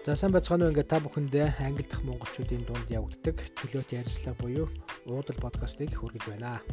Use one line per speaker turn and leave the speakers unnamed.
За сайн бацгаана уу ингээд та бүхэндээ англи дахь монголчуудын дунд явагддаг чөлөөт ярьцлага буюу уудал подкастыг хүргэж байна.